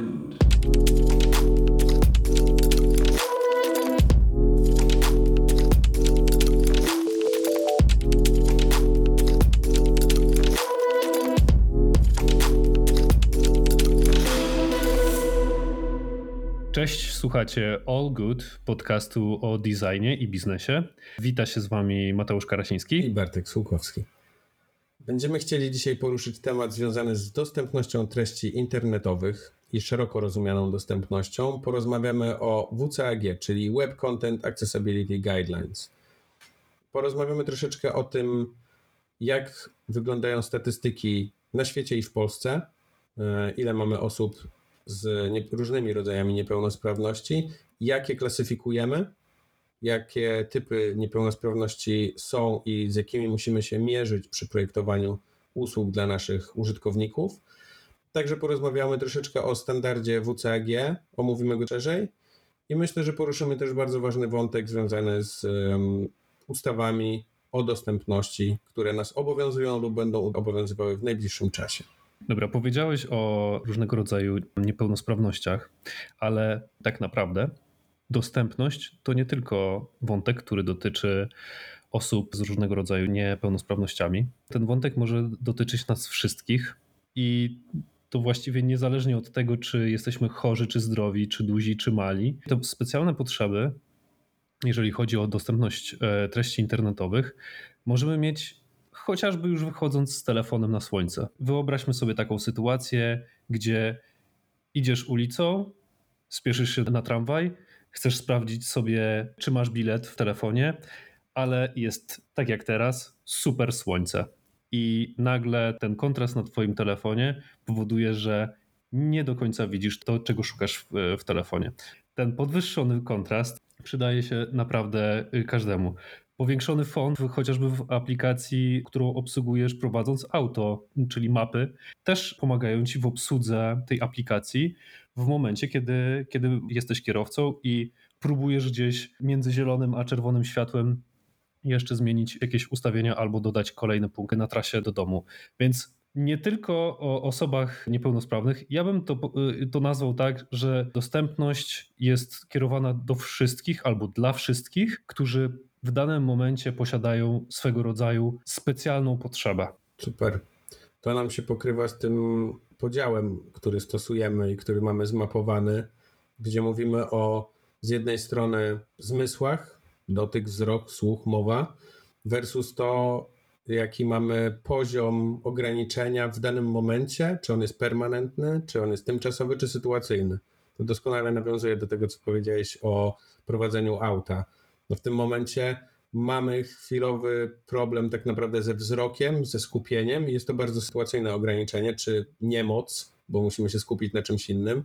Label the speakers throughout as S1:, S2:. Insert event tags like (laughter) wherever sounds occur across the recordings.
S1: good. Cześć, słuchacie All Good, podcastu o designie i biznesie. Wita się z wami Mateusz Karasiński
S2: i Bartek Słukowski. Będziemy chcieli dzisiaj poruszyć temat związany z dostępnością treści internetowych i szeroko rozumianą dostępnością. Porozmawiamy o WCAG, czyli Web Content Accessibility Guidelines. Porozmawiamy troszeczkę o tym, jak wyglądają statystyki na świecie i w Polsce, e, ile mamy osób z nie, różnymi rodzajami niepełnosprawności, jakie klasyfikujemy, jakie typy niepełnosprawności są i z jakimi musimy się mierzyć przy projektowaniu usług dla naszych użytkowników. Także porozmawiamy troszeczkę o standardzie WCAG, omówimy go szerzej i myślę, że poruszymy też bardzo ważny wątek związany z um, ustawami o dostępności, które nas obowiązują lub będą obowiązywały w najbliższym czasie.
S1: Dobra, powiedziałeś o różnego rodzaju niepełnosprawnościach, ale tak naprawdę dostępność to nie tylko wątek, który dotyczy osób z różnego rodzaju niepełnosprawnościami. Ten wątek może dotyczyć nas wszystkich i to właściwie niezależnie od tego, czy jesteśmy chorzy, czy zdrowi, czy duzi, czy mali. Te specjalne potrzeby, jeżeli chodzi o dostępność e, treści internetowych, możemy mieć chociażby już wychodząc z telefonem na słońce. Wyobraźmy sobie taką sytuację, gdzie idziesz ulicą, spieszysz się na tramwaj, chcesz sprawdzić sobie, czy masz bilet w telefonie, ale jest tak jak teraz, super słońce. I nagle ten kontrast na Twoim telefonie powoduje, że nie do końca widzisz to, czego szukasz w, w telefonie. Ten podwyższony kontrast przydaje się naprawdę każdemu powiększony font, chociażby w aplikacji, którą obsługujesz prowadząc auto, czyli mapy, też pomagają ci w obsłudze tej aplikacji w momencie, kiedy, kiedy jesteś kierowcą i próbujesz gdzieś między zielonym a czerwonym światłem jeszcze zmienić jakieś ustawienia albo dodać kolejne punkty na trasie do domu. Więc nie tylko o osobach niepełnosprawnych. Ja bym to, to nazwał tak, że dostępność jest kierowana do wszystkich albo dla wszystkich, którzy w danym momencie posiadają swego rodzaju specjalną potrzebę.
S2: Super. To nam się pokrywa z tym podziałem, który stosujemy i który mamy zmapowany, gdzie mówimy o z jednej strony zmysłach, dotyk, wzrok, słuch, mowa, versus to, jaki mamy poziom ograniczenia w danym momencie, czy on jest permanentny, czy on jest tymczasowy, czy sytuacyjny. To doskonale nawiązuje do tego, co powiedziałeś o prowadzeniu auta no w tym momencie mamy chwilowy problem tak naprawdę ze wzrokiem, ze skupieniem jest to bardzo sytuacyjne ograniczenie, czy niemoc, bo musimy się skupić na czymś innym.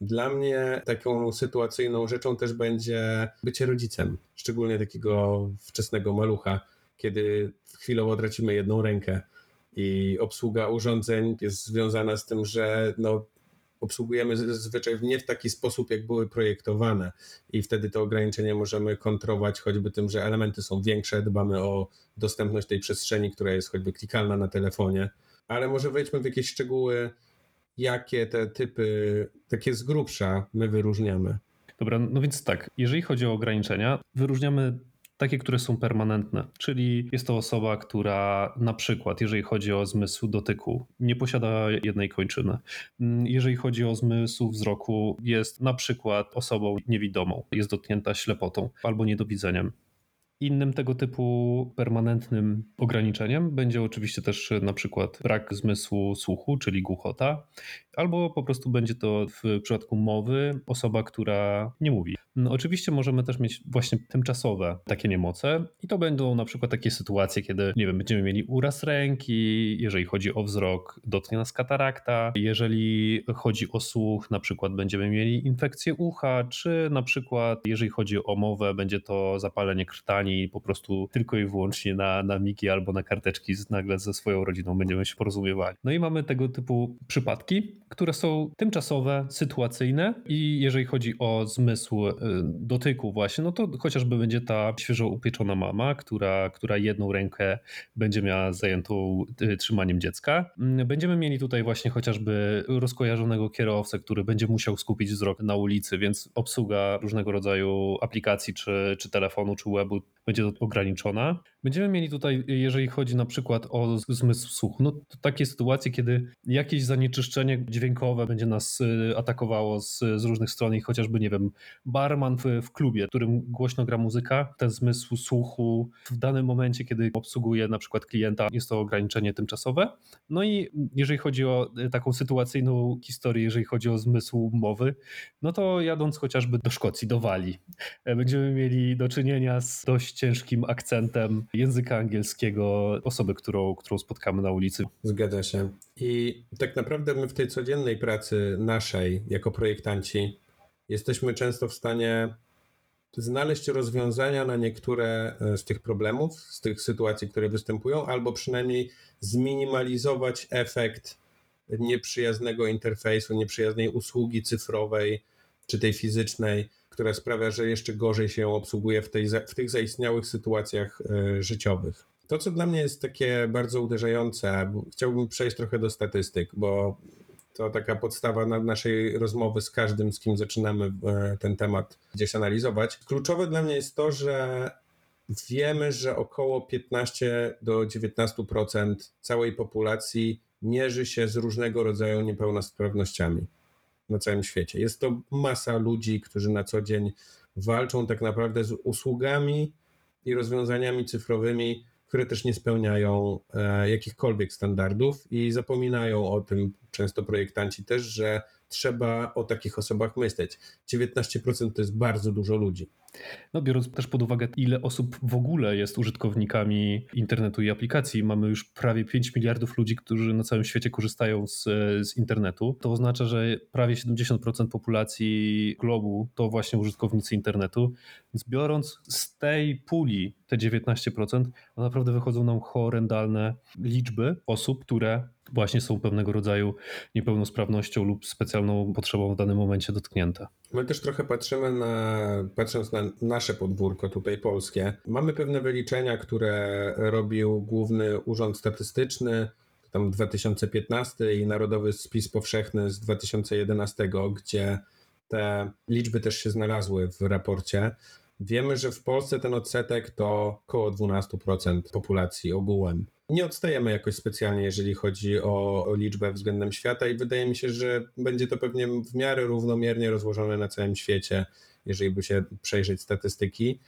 S2: Dla mnie taką sytuacyjną rzeczą też będzie bycie rodzicem, szczególnie takiego wczesnego malucha, kiedy chwilowo tracimy jedną rękę. I obsługa urządzeń jest związana z tym, że no, obsługujemy zazwyczaj nie w taki sposób, jak były projektowane. I wtedy to ograniczenie możemy kontrolować choćby tym, że elementy są większe, dbamy o dostępność tej przestrzeni, która jest choćby klikalna na telefonie, ale może wejdźmy w jakieś szczegóły, jakie te typy, takie z grubsza my wyróżniamy.
S1: Dobra, no więc tak, jeżeli chodzi o ograniczenia, wyróżniamy takie, które są permanentne, czyli jest to osoba, która na przykład, jeżeli chodzi o zmysł dotyku, nie posiada jednej kończyny. Mm, jeżeli chodzi o zmysł wzroku, jest na przykład osobą niewidomą, jest dotknięta ślepotą albo niedowidzeniem. Innym tego typu permanentnym ograniczeniem będzie oczywiście też na przykład brak zmysłu słuchu, czyli głuchota, albo po prostu będzie to w przypadku mowy osoba, która nie mówi. No, oczywiście możemy też mieć właśnie tymczasowe takie niemoce i to będą na przykład takie sytuacje, kiedy nie wiem, będziemy mieli uraz ręki, jeżeli chodzi o wzrok, dotknie nas katarakta, jeżeli chodzi o słuch, na przykład będziemy mieli infekcję ucha, czy na przykład jeżeli chodzi o mowę, będzie to zapalenie krtani po prostu tylko i wyłącznie na, na migi albo na karteczki nagle ze swoją rodziną będziemy się porozumiewali. No i mamy tego typu przypadki, które są tymczasowe, sytuacyjne i jeżeli chodzi o zmysł y, dotyku właśnie, no to chociażby będzie ta świeżo upieczona mama, która, która jedną rękę będzie miała zajętą y, trzymaniem dziecka. Mm, będziemy mieli tutaj właśnie chociażby rozkojarzonego kierowcę, który będzie musiał skupić wzrok na ulicy, więc obsługa różnego rodzaju aplikacji, czy, czy telefonu, czy webu będzie ograniczona. Będziemy mieli tutaj, jeżeli chodzi na przykład o zmysł słuchu, no to takie sytuacje, kiedy jakieś zanieczyszczenie dźwiękowe będzie nas y, atakowało z, z różnych stron i chociażby, nie wiem, barman w, w klubie, w którym głośno gra muzyka, ten zmysł słuchu w danym momencie, kiedy obsługuje na przykład klienta, jest to ograniczenie tymczasowe. No i jeżeli chodzi o y, taką sytuacyjną historię, jeżeli chodzi o zmysł mowy, no to jadąc chociażby do Szkocji, do Walii, e, będziemy mieli do czynienia z dość ciężkim akcentem języka angielskiego osoby, którą, którą spotkamy na ulicy.
S2: Zgadza się. I tak naprawdę my w tej codziennej pracy naszej jako projektanci jesteśmy często w stanie znaleźć rozwiązania na niektóre e, z tych problemów, z tych sytuacji, które występują, albo przynajmniej zminimalizować efekt nieprzyjaznego interfejsu, nieprzyjaznej usługi cyfrowej czy tej fizycznej, która sprawia, że jeszcze gorzej się obsługuje w, tej, w tych zaistniałych sytuacjach e, życiowych. To, co dla mnie jest takie bardzo uderzające, chciałbym przejść trochę do statystyk, bo to taka podstawa naszej rozmowy z każdym, z kim zaczynamy e, ten temat gdzieś analizować. Kluczowe dla mnie jest to, że wiemy, że około 15 do 19% całej populacji mierzy się z różnego rodzaju niepełnosprawnościami na całym świecie. Jest to masa ludzi, którzy na co dzień walczą tak naprawdę z usługami i rozwiązaniami cyfrowymi, które też nie spełniają e, jakichkolwiek standardów i zapominają o tym często projektanci też, że trzeba o takich osobach myśleć. 19% to jest bardzo dużo ludzi.
S1: No, biorąc też pod uwagę, ile osób w ogóle jest użytkownikami internetu i aplikacji, mamy już prawie 5 miliardów ludzi, którzy na całym świecie korzystają z, z internetu. To oznacza, że prawie 70% populacji globu to właśnie użytkownicy internetu. Więc biorąc z tej puli te 19%, to naprawdę wychodzą nam horrendalne liczby osób, które właśnie są pewnego rodzaju niepełnosprawnością lub specjalną potrzebą w danym momencie dotknięte.
S2: My też trochę patrzymy na, patrząc na nasze podwórko tutaj polskie, mamy pewne wyliczenia, które robił Główny Urząd Statystyczny, tam 2015 i Narodowy Spis Powszechny z 2011, gdzie te liczby też się znalazły w raporcie. Wiemy, że w Polsce ten odsetek to około 12% populacji ogółem. Nie odstajemy jakoś specjalnie, jeżeli chodzi o, o, liczbę względem świata, i wydaje mi się, że będzie to pewnie w miarę równomiernie rozłożone na całym świecie, jeżeli by się przejrzeć statystyki.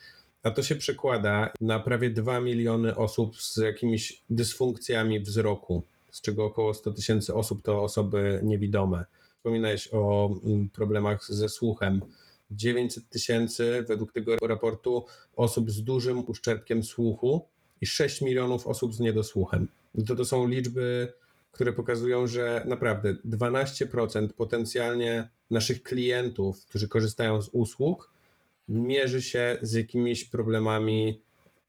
S2: A to się przekłada na prawie 2 miliony osób z jakimiś dysfunkcjami wzroku, z czego około 100 tysięcy osób to osoby niewidome. Wspominałeś o mm, problemach ze słuchem. 900 tysięcy według tego raportu osób z dużym uszczerbkiem słuchu i 6 milionów osób z niedosłuchem. To, to są liczby, które pokazują, że naprawdę 12% potencjalnie naszych klientów, którzy korzystają z usług, mierzy się z jakimiś problemami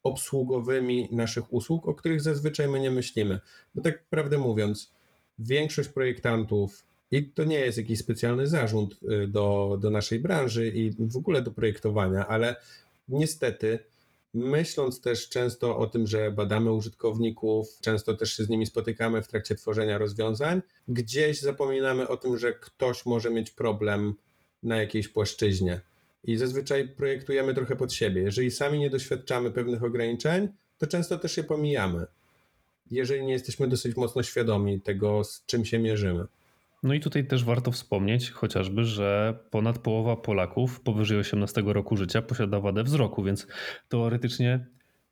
S2: obsługowymi naszych usług, o których zazwyczaj my nie myślimy. Bo tak prawdę mówiąc, większość projektantów, i to nie jest jakiś specjalny zarząd y, do, do naszej branży i w ogóle do projektowania, ale niestety myśląc też często o tym, że badamy użytkowników, często też się z nimi spotykamy w trakcie tworzenia rozwiązań, gdzieś zapominamy o tym, że ktoś może mieć problem na jakiejś płaszczyźnie. I zazwyczaj projektujemy trochę pod siebie. Jeżeli sami nie doświadczamy pewnych ograniczeń, to często też je pomijamy. Jeżeli nie jesteśmy dosyć mocno świadomi tego, z czym się mierzymy.
S1: No i tutaj też warto wspomnieć chociażby, że ponad połowa Polaków powyżej 18 roku życia posiada wadę wzroku, więc teoretycznie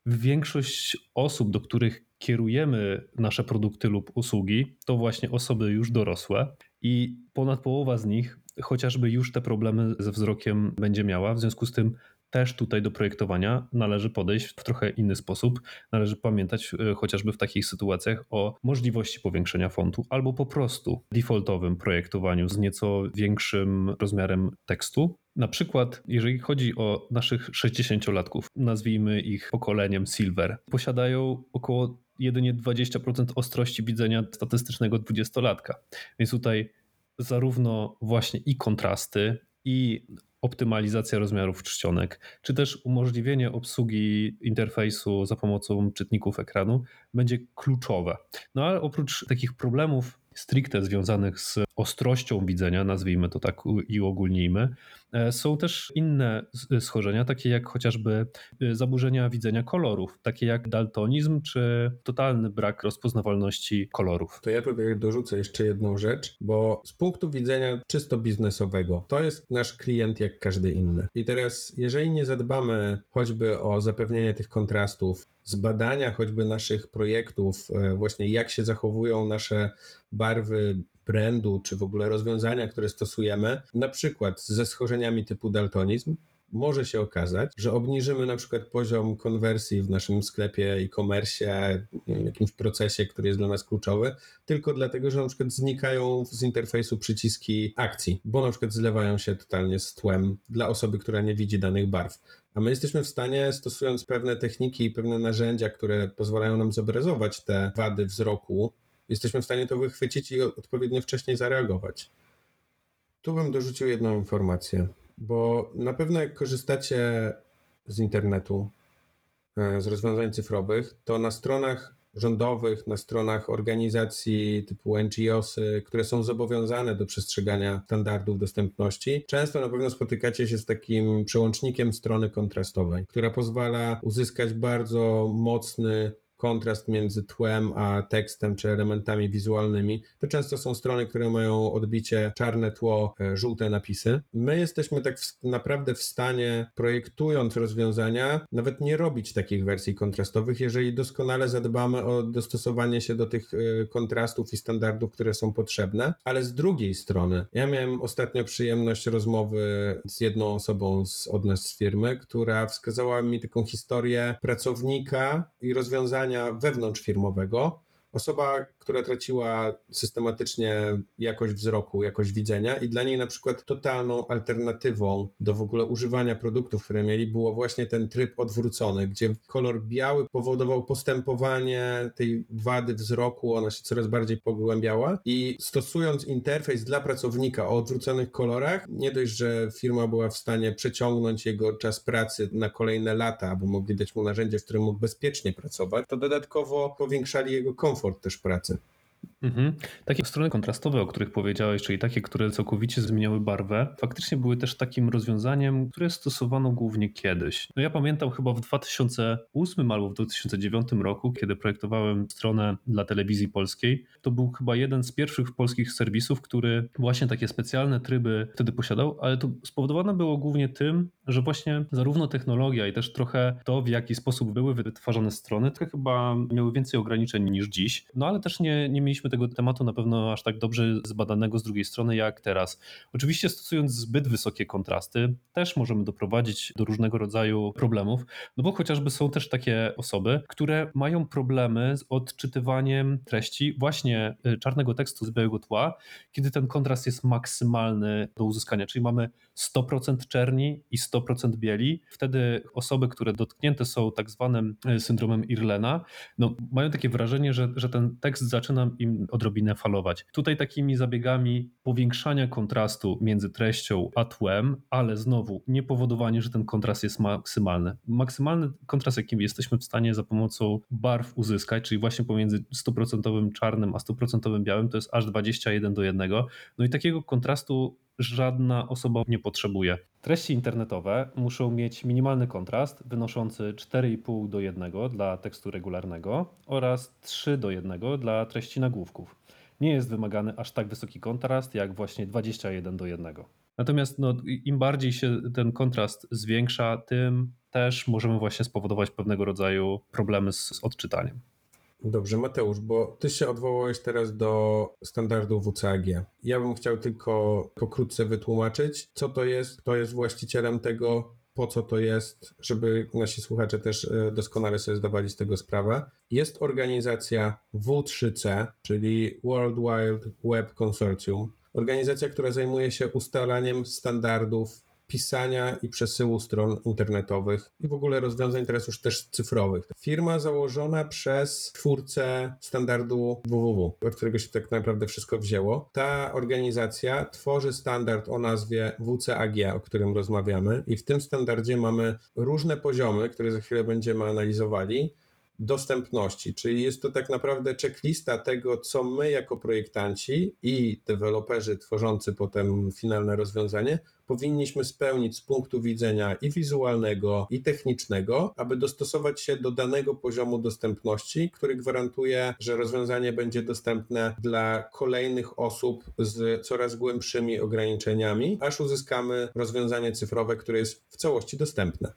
S1: większość osób, do których kierujemy nasze produkty lub usługi, to właśnie osoby już dorosłe i ponad połowa z nich chociażby już te problemy ze wzrokiem będzie miała. W związku z tym też tutaj do projektowania należy podejść w trochę inny sposób. Należy pamiętać e, chociażby w takich sytuacjach o możliwości powiększenia fontu albo po prostu defaultowym projektowaniu z nieco większym rozmiarem tekstu. Na przykład, jeżeli chodzi o naszych 60-latków, nazwijmy ich pokoleniem Silver, posiadają około jedynie 20% ostrości widzenia statystycznego 20-latka. Więc tutaj zarówno właśnie i kontrasty, i optymalizacja rozmiarów czcionek, czy też umożliwienie obsługi interfejsu za pomocą czytników ekranu będzie kluczowe. No ale oprócz takich problemów stricte związanych z ostrością widzenia, nazwijmy to tak i ogólnijmy, e, są też inne schorzenia, takie jak chociażby e, zaburzenia widzenia kolorów, takie jak daltonizm czy totalny brak rozpoznawalności kolorów.
S2: To ja tutaj dorzucę jeszcze jedną rzecz, bo z punktu widzenia czysto biznesowego, to jest nasz klient jak każdy inny. I teraz, jeżeli nie zadbamy choćby o zapewnienie tych kontrastów, z badania choćby naszych projektów, e, właśnie jak się zachowują nasze barwy brandu, czy w ogóle rozwiązania, które stosujemy, na przykład ze schorzeniami typu daltonizm, może się okazać, że obniżymy na przykład poziom konwersji w naszym sklepie e-commerce, jakimś procesie, który jest dla nas kluczowy, tylko dlatego, że na przykład znikają z interfejsu przyciski akcji, bo na przykład zlewają się totalnie z tłem dla osoby, która nie widzi danych barw. A my jesteśmy w stanie, stosując pewne techniki i pewne narzędzia, które pozwalają nam zobrazować te wady wzroku, jesteśmy w stanie to wychwycić i odpowiednio wcześniej zareagować. Tu bym dorzucił jedną informację, bo na pewno jak korzystacie z internetu, e, z rozwiązań cyfrowych, to na stronach rządowych, na stronach organizacji typu NGOsy, które są zobowiązane do przestrzegania standardów dostępności, często na pewno spotykacie się z takim przełącznikiem strony kontrastowej, która pozwala uzyskać bardzo mocny kontrast między tłem a tekstem czy elementami wizualnymi. To często są strony, które mają odbicie czarne tło, e, żółte napisy. My jesteśmy tak w, naprawdę w stanie, projektując rozwiązania, nawet nie robić takich wersji kontrastowych, jeżeli doskonale zadbamy o dostosowanie się do tych e, kontrastów i standardów, które są potrzebne. Ale z drugiej strony, ja miałem ostatnio przyjemność rozmowy z jedną osobą z, od nas z firmy, która wskazała mi taką historię pracownika i rozwiązania wewnątrzfirmowego, osoba, która traciła systematycznie jakość wzroku, jakość widzenia i dla niej na przykład totalną alternatywą do w ogóle używania produktów, które mieli, było właśnie ten tryb odwrócony, gdzie kolor biały powodował postępowanie tej wady wzroku, ona się coraz bardziej pogłębiała. I stosując interfejs dla pracownika o odwróconych kolorach, nie dość, że firma była w stanie przeciągnąć jego czas pracy na kolejne lata, bo mogli dać mu narzędzie, w którym mógł bezpiecznie pracować, to dodatkowo powiększali jego komfort też pracy.
S1: Mhm. Takie strony kontrastowe, o których powiedziałeś, czyli takie, które całkowicie zmieniały barwę, faktycznie były też takim rozwiązaniem, które stosowano głównie kiedyś. No ja pamiętam chyba w 2008 albo w 2009 roku, kiedy projektowałem stronę dla telewizji polskiej, to był chyba jeden z pierwszych polskich serwisów, który właśnie takie specjalne tryby wtedy posiadał, ale to spowodowane było głównie tym, że właśnie zarówno technologia i też trochę to, w jaki sposób były wytwarzane strony, to chyba miały więcej ograniczeń niż dziś. No ale też nie, nie mieliśmy tego tematu na pewno aż tak dobrze zbadanego z drugiej strony jak teraz. Oczywiście stosując zbyt wysokie kontrasty, też możemy doprowadzić do różnego rodzaju problemów, no bo chociażby są też takie osoby, które mają problemy z odczytywaniem treści właśnie y, czarnego tekstu z białego tła, kiedy ten kontrast jest maksymalny do uzyskania, czyli mamy 100% czerni i 100% bieli. Wtedy osoby, które dotknięte są tak zwanym y, syndromem Irlena, no, mają takie wrażenie, że, że ten tekst zaczyna im odrobinę falować. Tutaj takimi zabiegami powiększania kontrastu między treścią a tłem, ale znowu nie powodowanie, że ten kontrast jest maksymalny. Maksymalny kontrast, jakim jesteśmy w stanie za pomocą barw uzyskać, czyli właśnie pomiędzy 100% czarnym a 100% białym, to jest aż 21 do 1. No i takiego kontrastu żadna osoba nie potrzebuje. Treści internetowe muszą mieć minimalny kontrast wynoszący 4,5 do 1 dla tekstu regularnego oraz 3 do 1 dla treści nagłówków. Nie jest wymagany aż tak wysoki kontrast jak właśnie 21 do 1. Natomiast no, im bardziej się ten kontrast zwiększa, tym też możemy właśnie spowodować pewnego rodzaju problemy z, z odczytaniem.
S2: Dobrze, Mateusz, bo ty się odwołałeś teraz do standardu WCAG. Ja bym chciał tylko pokrótce wytłumaczyć, co to jest, kto jest właścicielem tego, po co to jest, żeby nasi słuchacze też e, doskonale sobie zdawali z tego sprawę. Jest organizacja W3C, czyli World Wide Web Consortium. Organizacja, która zajmuje się ustalaniem standardów pisania i przesyłu stron internetowych i w ogóle rozwiązań teraz już też cyfrowych. Firma założona przez twórcę standardu www, od którego się tak naprawdę wszystko wzięło. Ta organizacja tworzy standard o nazwie WCAG, o którym rozmawiamy i w tym standardzie mamy różne poziomy, które za chwilę będziemy analizowali dostępności, czyli jest to tak naprawdę checklista tego, co my jako projektanci i deweloperzy tworzący potem finalne rozwiązanie powinniśmy spełnić z punktu widzenia i wizualnego, i technicznego, aby dostosować się do danego poziomu dostępności, który gwarantuje, że rozwiązanie będzie dostępne dla kolejnych osób z coraz głębszymi ograniczeniami, aż uzyskamy rozwiązanie cyfrowe, które jest w całości dostępne.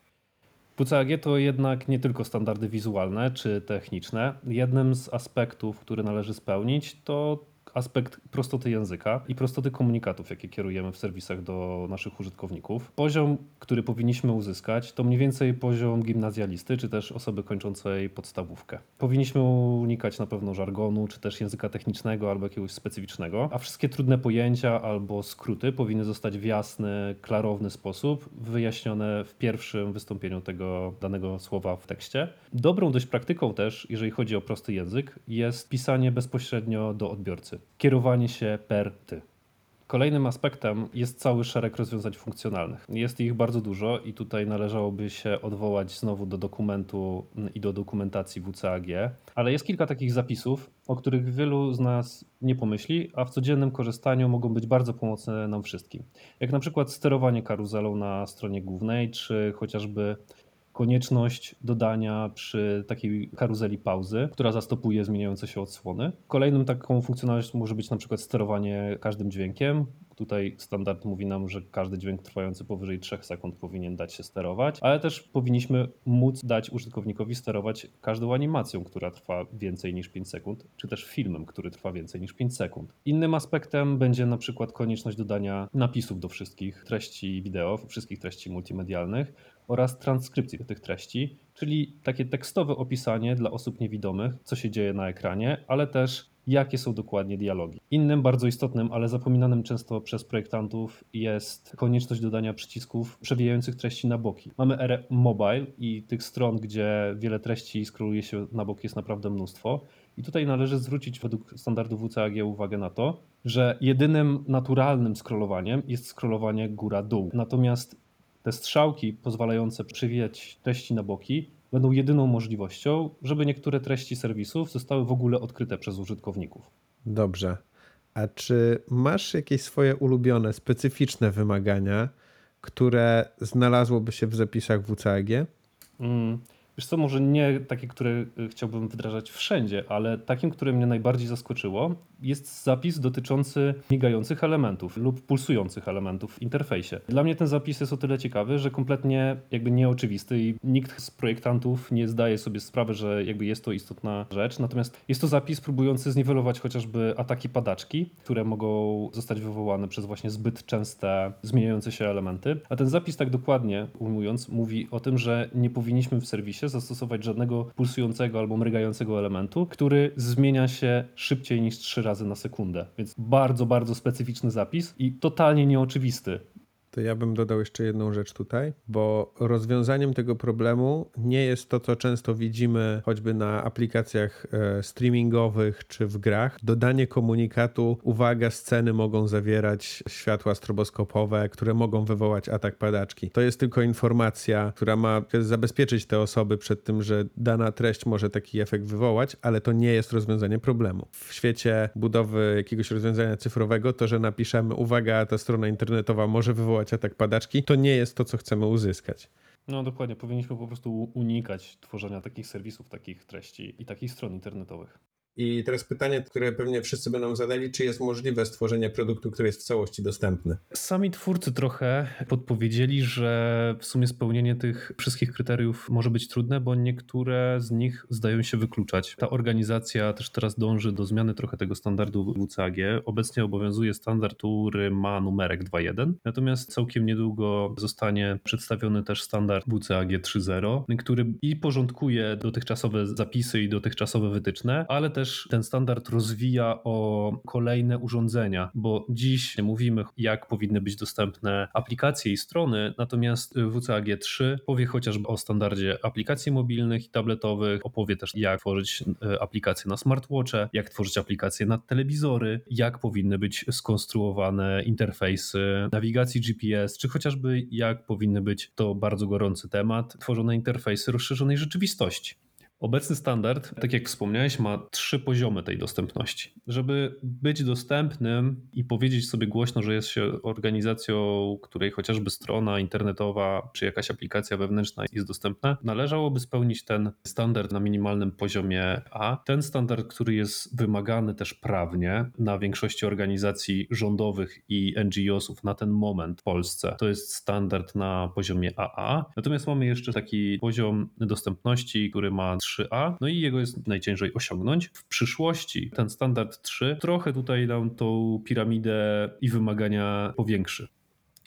S1: WCAG to jednak nie tylko standardy wizualne czy techniczne. Jednym z aspektów, który należy spełnić, to aspekt prostoty języka i prostoty komunikatów, jakie kierujemy w serwisach do naszych użytkowników. Poziom, który powinniśmy uzyskać, to mniej więcej poziom gimnazjalisty, czy też osoby kończącej podstawówkę. Powinniśmy unikać na pewno żargonu, czy też języka technicznego albo jakiegoś specyficznego, a wszystkie trudne pojęcia albo skróty powinny zostać w jasny, klarowny sposób wyjaśnione w pierwszym wystąpieniu tego danego słowa w tekście. Dobrą dość praktyką też, jeżeli chodzi o prosty język, jest pisanie bezpośrednio do odbiorcy kierowanie się per ty. Kolejnym aspektem jest cały szereg rozwiązań funkcjonalnych. Jest ich bardzo dużo i tutaj należałoby się odwołać znowu do dokumentu i do dokumentacji WCAG, ale jest kilka takich zapisów, o których wielu z nas nie pomyśli, a w codziennym korzystaniu mogą być bardzo pomocne nam wszystkim. Jak na przykład sterowanie karuzelą na stronie głównej, czy chociażby konieczność dodania przy takiej karuzeli pauzy, która zastopuje zmieniające się odsłony. Kolejną taką funkcjonalnością może być na przykład sterowanie każdym dźwiękiem, Tutaj standard mówi nam, że każdy dźwięk trwający powyżej 3 sekund powinien dać się sterować, ale też powinniśmy móc dać użytkownikowi sterować każdą animacją, która trwa więcej niż 5 sekund, czy też filmem, który trwa więcej niż 5 sekund. Innym aspektem będzie na przykład konieczność dodania napisów do wszystkich treści wideo, wszystkich treści multimedialnych oraz transkrypcji do tych treści, czyli takie tekstowe opisanie dla osób niewidomych, co się dzieje na ekranie, ale też jakie są dokładnie dialogi. Innym bardzo istotnym, ale zapominanym często przez projektantów jest konieczność dodania przycisków przewijających treści na boki. Mamy erę mobile i tych stron, gdzie wiele treści scrolluje się na bok jest naprawdę mnóstwo. I tutaj należy zwrócić według standardu WCAG uwagę na to, że jedynym naturalnym scrollowaniem jest scrollowanie góra-dół. Natomiast te strzałki pozwalające przewijać treści na boki będą jedyną możliwością, żeby niektóre treści serwisów zostały w ogóle odkryte przez użytkowników.
S2: Dobrze. A czy masz jakieś swoje ulubione, specyficzne wymagania, które znalazłoby się w zapisach WCAG?
S1: Mm, Wiesz co, może nie takie, które y, chciałbym wdrażać wszędzie, ale takim, które mnie najbardziej zaskoczyło, jest zapis dotyczący migających elementów lub pulsujących elementów w interfejsie. Dla mnie ten zapis jest o tyle ciekawy, że kompletnie jakby nieoczywisty i nikt z projektantów nie zdaje sobie sprawy, że jakby jest to istotna rzecz. Natomiast jest to zapis próbujący zniwelować chociażby ataki padaczki, które mogą zostać wywołane przez właśnie zbyt częste zmieniające się elementy. A ten zapis tak dokładnie ujmując mówi o tym, że nie powinniśmy w serwisie zastosować żadnego pulsującego albo mrygającego elementu, który zmienia się szybciej niż 3 razy na sekundę. Więc bardzo, bardzo specyficzny zapis i totalnie nieoczywisty.
S2: To ja bym dodał jeszcze jedną rzecz tutaj, bo rozwiązaniem tego problemu nie jest to, co często widzimy choćby na aplikacjach e, streamingowych czy w grach. Dodanie komunikatu, uwaga, sceny mogą zawierać światła stroboskopowe, które mogą wywołać atak padaczki. To jest tylko informacja, która ma zabezpieczyć te osoby przed tym, że dana treść może taki efekt wywołać, ale to nie jest rozwiązanie problemu. W świecie budowy jakiegoś rozwiązania cyfrowego, to, że napiszemy, uwaga, ta strona internetowa może wywołać wywołać atak padaczki, to nie jest to, co chcemy uzyskać.
S1: No dokładnie, powinniśmy po prostu unikać tworzenia takich serwisów, takich treści i takich stron internetowych. I teraz pytanie, które pewnie wszyscy będą zadali, czy jest możliwe stworzenie produktu, który jest w całości dostępny? Sami twórcy trochę podpowiedzieli, że w sumie spełnienie tych wszystkich kryteriów może być trudne, bo niektóre z nich zdają się wykluczać. Ta organizacja też teraz dąży do zmiany trochę tego standardu WCAG. Obecnie obowiązuje standard, który ma numerek 2.1, natomiast całkiem niedługo zostanie przedstawiony też standard WCAG 3.0, który i porządkuje dotychczasowe zapisy i dotychczasowe wytyczne, ale też też ten standard rozwija o kolejne urządzenia, bo dziś mówimy, jak powinny być dostępne aplikacje i strony, natomiast WCAG 3 powie chociażby o standardzie aplikacji mobilnych i tabletowych, opowie też, jak tworzyć e, aplikacje na smartwatche, jak tworzyć aplikacje na telewizory, jak powinny być skonstruowane interfejsy nawigacji GPS, czy chociażby jak powinny być to bardzo gorący temat, tworzone interfejsy rozszerzonej rzeczywistości. Obecny standard, tak jak wspomniałeś, ma trzy poziomy tej dostępności. Żeby być dostępnym i powiedzieć sobie głośno, że jest się organizacją, której chociażby strona internetowa czy jakaś aplikacja wewnętrzna jest dostępna, należałoby spełnić ten standard na minimalnym poziomie A. Ten standard, który jest wymagany też prawnie na większości organizacji rządowych i NGO-sów na ten moment w Polsce, to jest standard na poziomie AA. Natomiast mamy jeszcze taki poziom dostępności, który ma 3A, no i jego jest najciężej osiągnąć. W przyszłości ten standard 3 trochę tutaj nam tą piramidę i wymagania powiększy.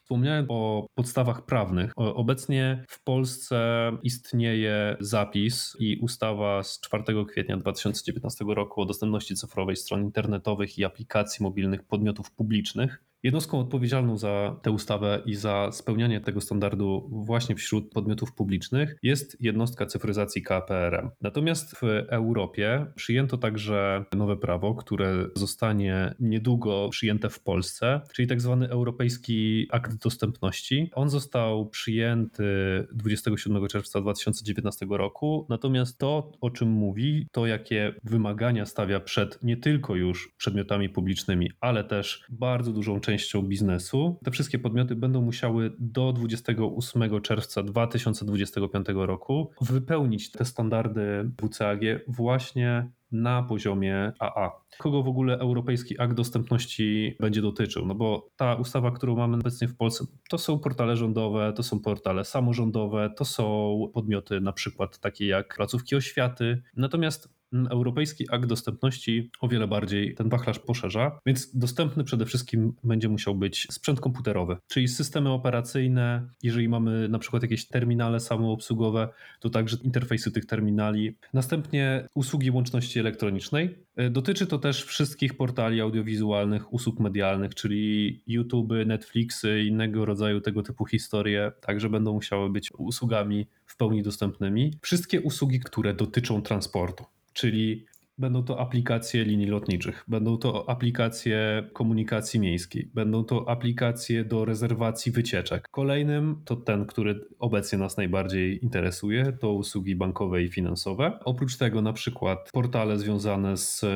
S1: Wspomniałem o podstawach prawnych. Obecnie w Polsce istnieje zapis i ustawa z 4 kwietnia 2019 roku o dostępności cyfrowej stron internetowych i aplikacji mobilnych podmiotów publicznych. Jednostką odpowiedzialną za tę ustawę i za spełnianie tego standardu właśnie wśród podmiotów publicznych jest jednostka cyfryzacji KPRM. Natomiast w Europie przyjęto także nowe prawo, które zostanie niedługo przyjęte w Polsce, czyli tak zwany Europejski Akt Dostępności. On został przyjęty 27 czerwca 2019 roku, natomiast to, o czym mówi, to jakie wymagania stawia przed nie tylko już przedmiotami publicznymi, ale też bardzo dużą częścią biznesu. Te wszystkie podmioty będą musiały do 28 czerwca 2025 roku wypełnić te standardy WCAG właśnie na poziomie AA. Kogo w ogóle Europejski Akt Dostępności będzie dotyczył? No bo ta ustawa, którą mamy obecnie w Polsce, to są portale rządowe, to są portale samorządowe, to są podmioty na przykład takie jak placówki oświaty. Natomiast Europejski Akt Dostępności o wiele bardziej ten wachlarz poszerza, więc dostępny przede wszystkim będzie musiał być sprzęt komputerowy, czyli systemy operacyjne. Jeżeli mamy na przykład jakieś terminale samoobsługowe, to także interfejsy tych terminali. Następnie usługi łączności elektronicznej. Dotyczy to też wszystkich portali audiowizualnych, usług medialnych, czyli YouTube, Netflixy, innego rodzaju tego typu historie, także będą musiały być usługami w pełni dostępnymi. Wszystkie usługi, które dotyczą transportu czyli Będą to aplikacje linii lotniczych, będą to aplikacje komunikacji miejskiej, będą to aplikacje do rezerwacji wycieczek. Kolejnym to ten, który obecnie nas najbardziej interesuje, to usługi bankowe i finansowe. Oprócz tego na przykład portale związane z e,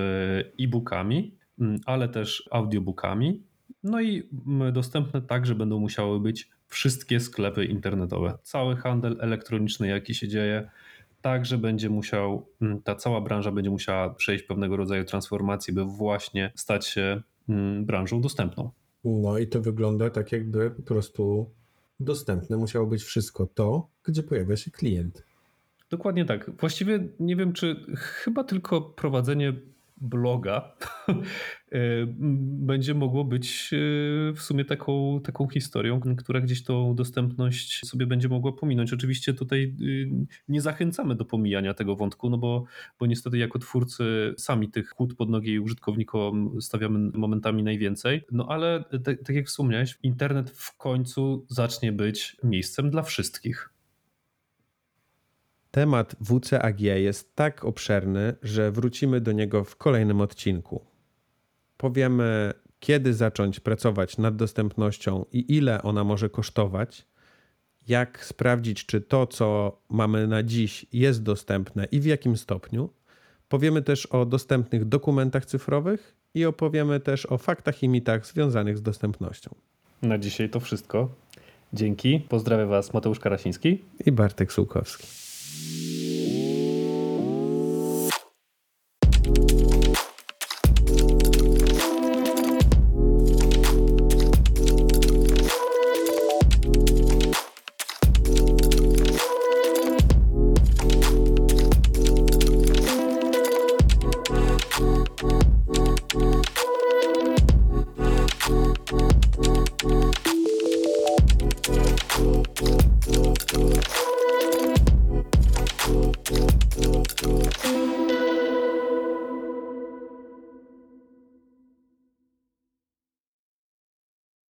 S1: e-bookami, ale też audiobookami. No i dostępne także będą musiały być wszystkie sklepy internetowe. Cały handel elektroniczny, jaki się dzieje, także będzie musiał, mm, ta cała branża będzie musiała przejść pewnego rodzaju transformację, by właśnie stać się mm, branżą dostępną.
S2: No i to wygląda tak, jakby po prostu dostępne musiało być wszystko to, gdzie pojawia się klient.
S1: Dokładnie tak. Właściwie nie wiem, czy chyba tylko prowadzenie bloga e, (laughs) będzie mogło być e, w sumie taką, taką historią, która gdzieś tą dostępność sobie będzie mogła pominąć. Oczywiście tutaj e, nie zachęcamy do pomijania tego wątku, no bo, bo niestety jako twórcy sami tych kłód pod nogi użytkownikom stawiamy momentami najwięcej, no ale tak, tak jak wspomniałeś, internet w końcu zacznie być miejscem dla wszystkich.
S2: Temat WCAG jest tak obszerny, że wrócimy do niego w kolejnym odcinku. Powiemy, kiedy zacząć pracować nad dostępnością i ile ona może kosztować, jak sprawdzić, czy to, co mamy na dziś, jest dostępne i w jakim stopniu. Powiemy też o dostępnych dokumentach cyfrowych i opowiemy też o faktach i mitach związanych z dostępnością.
S1: Na dzisiaj to wszystko. Dzięki. Pozdrawiam Was Mateusz Karasiński
S2: i Bartek Sułkowski. you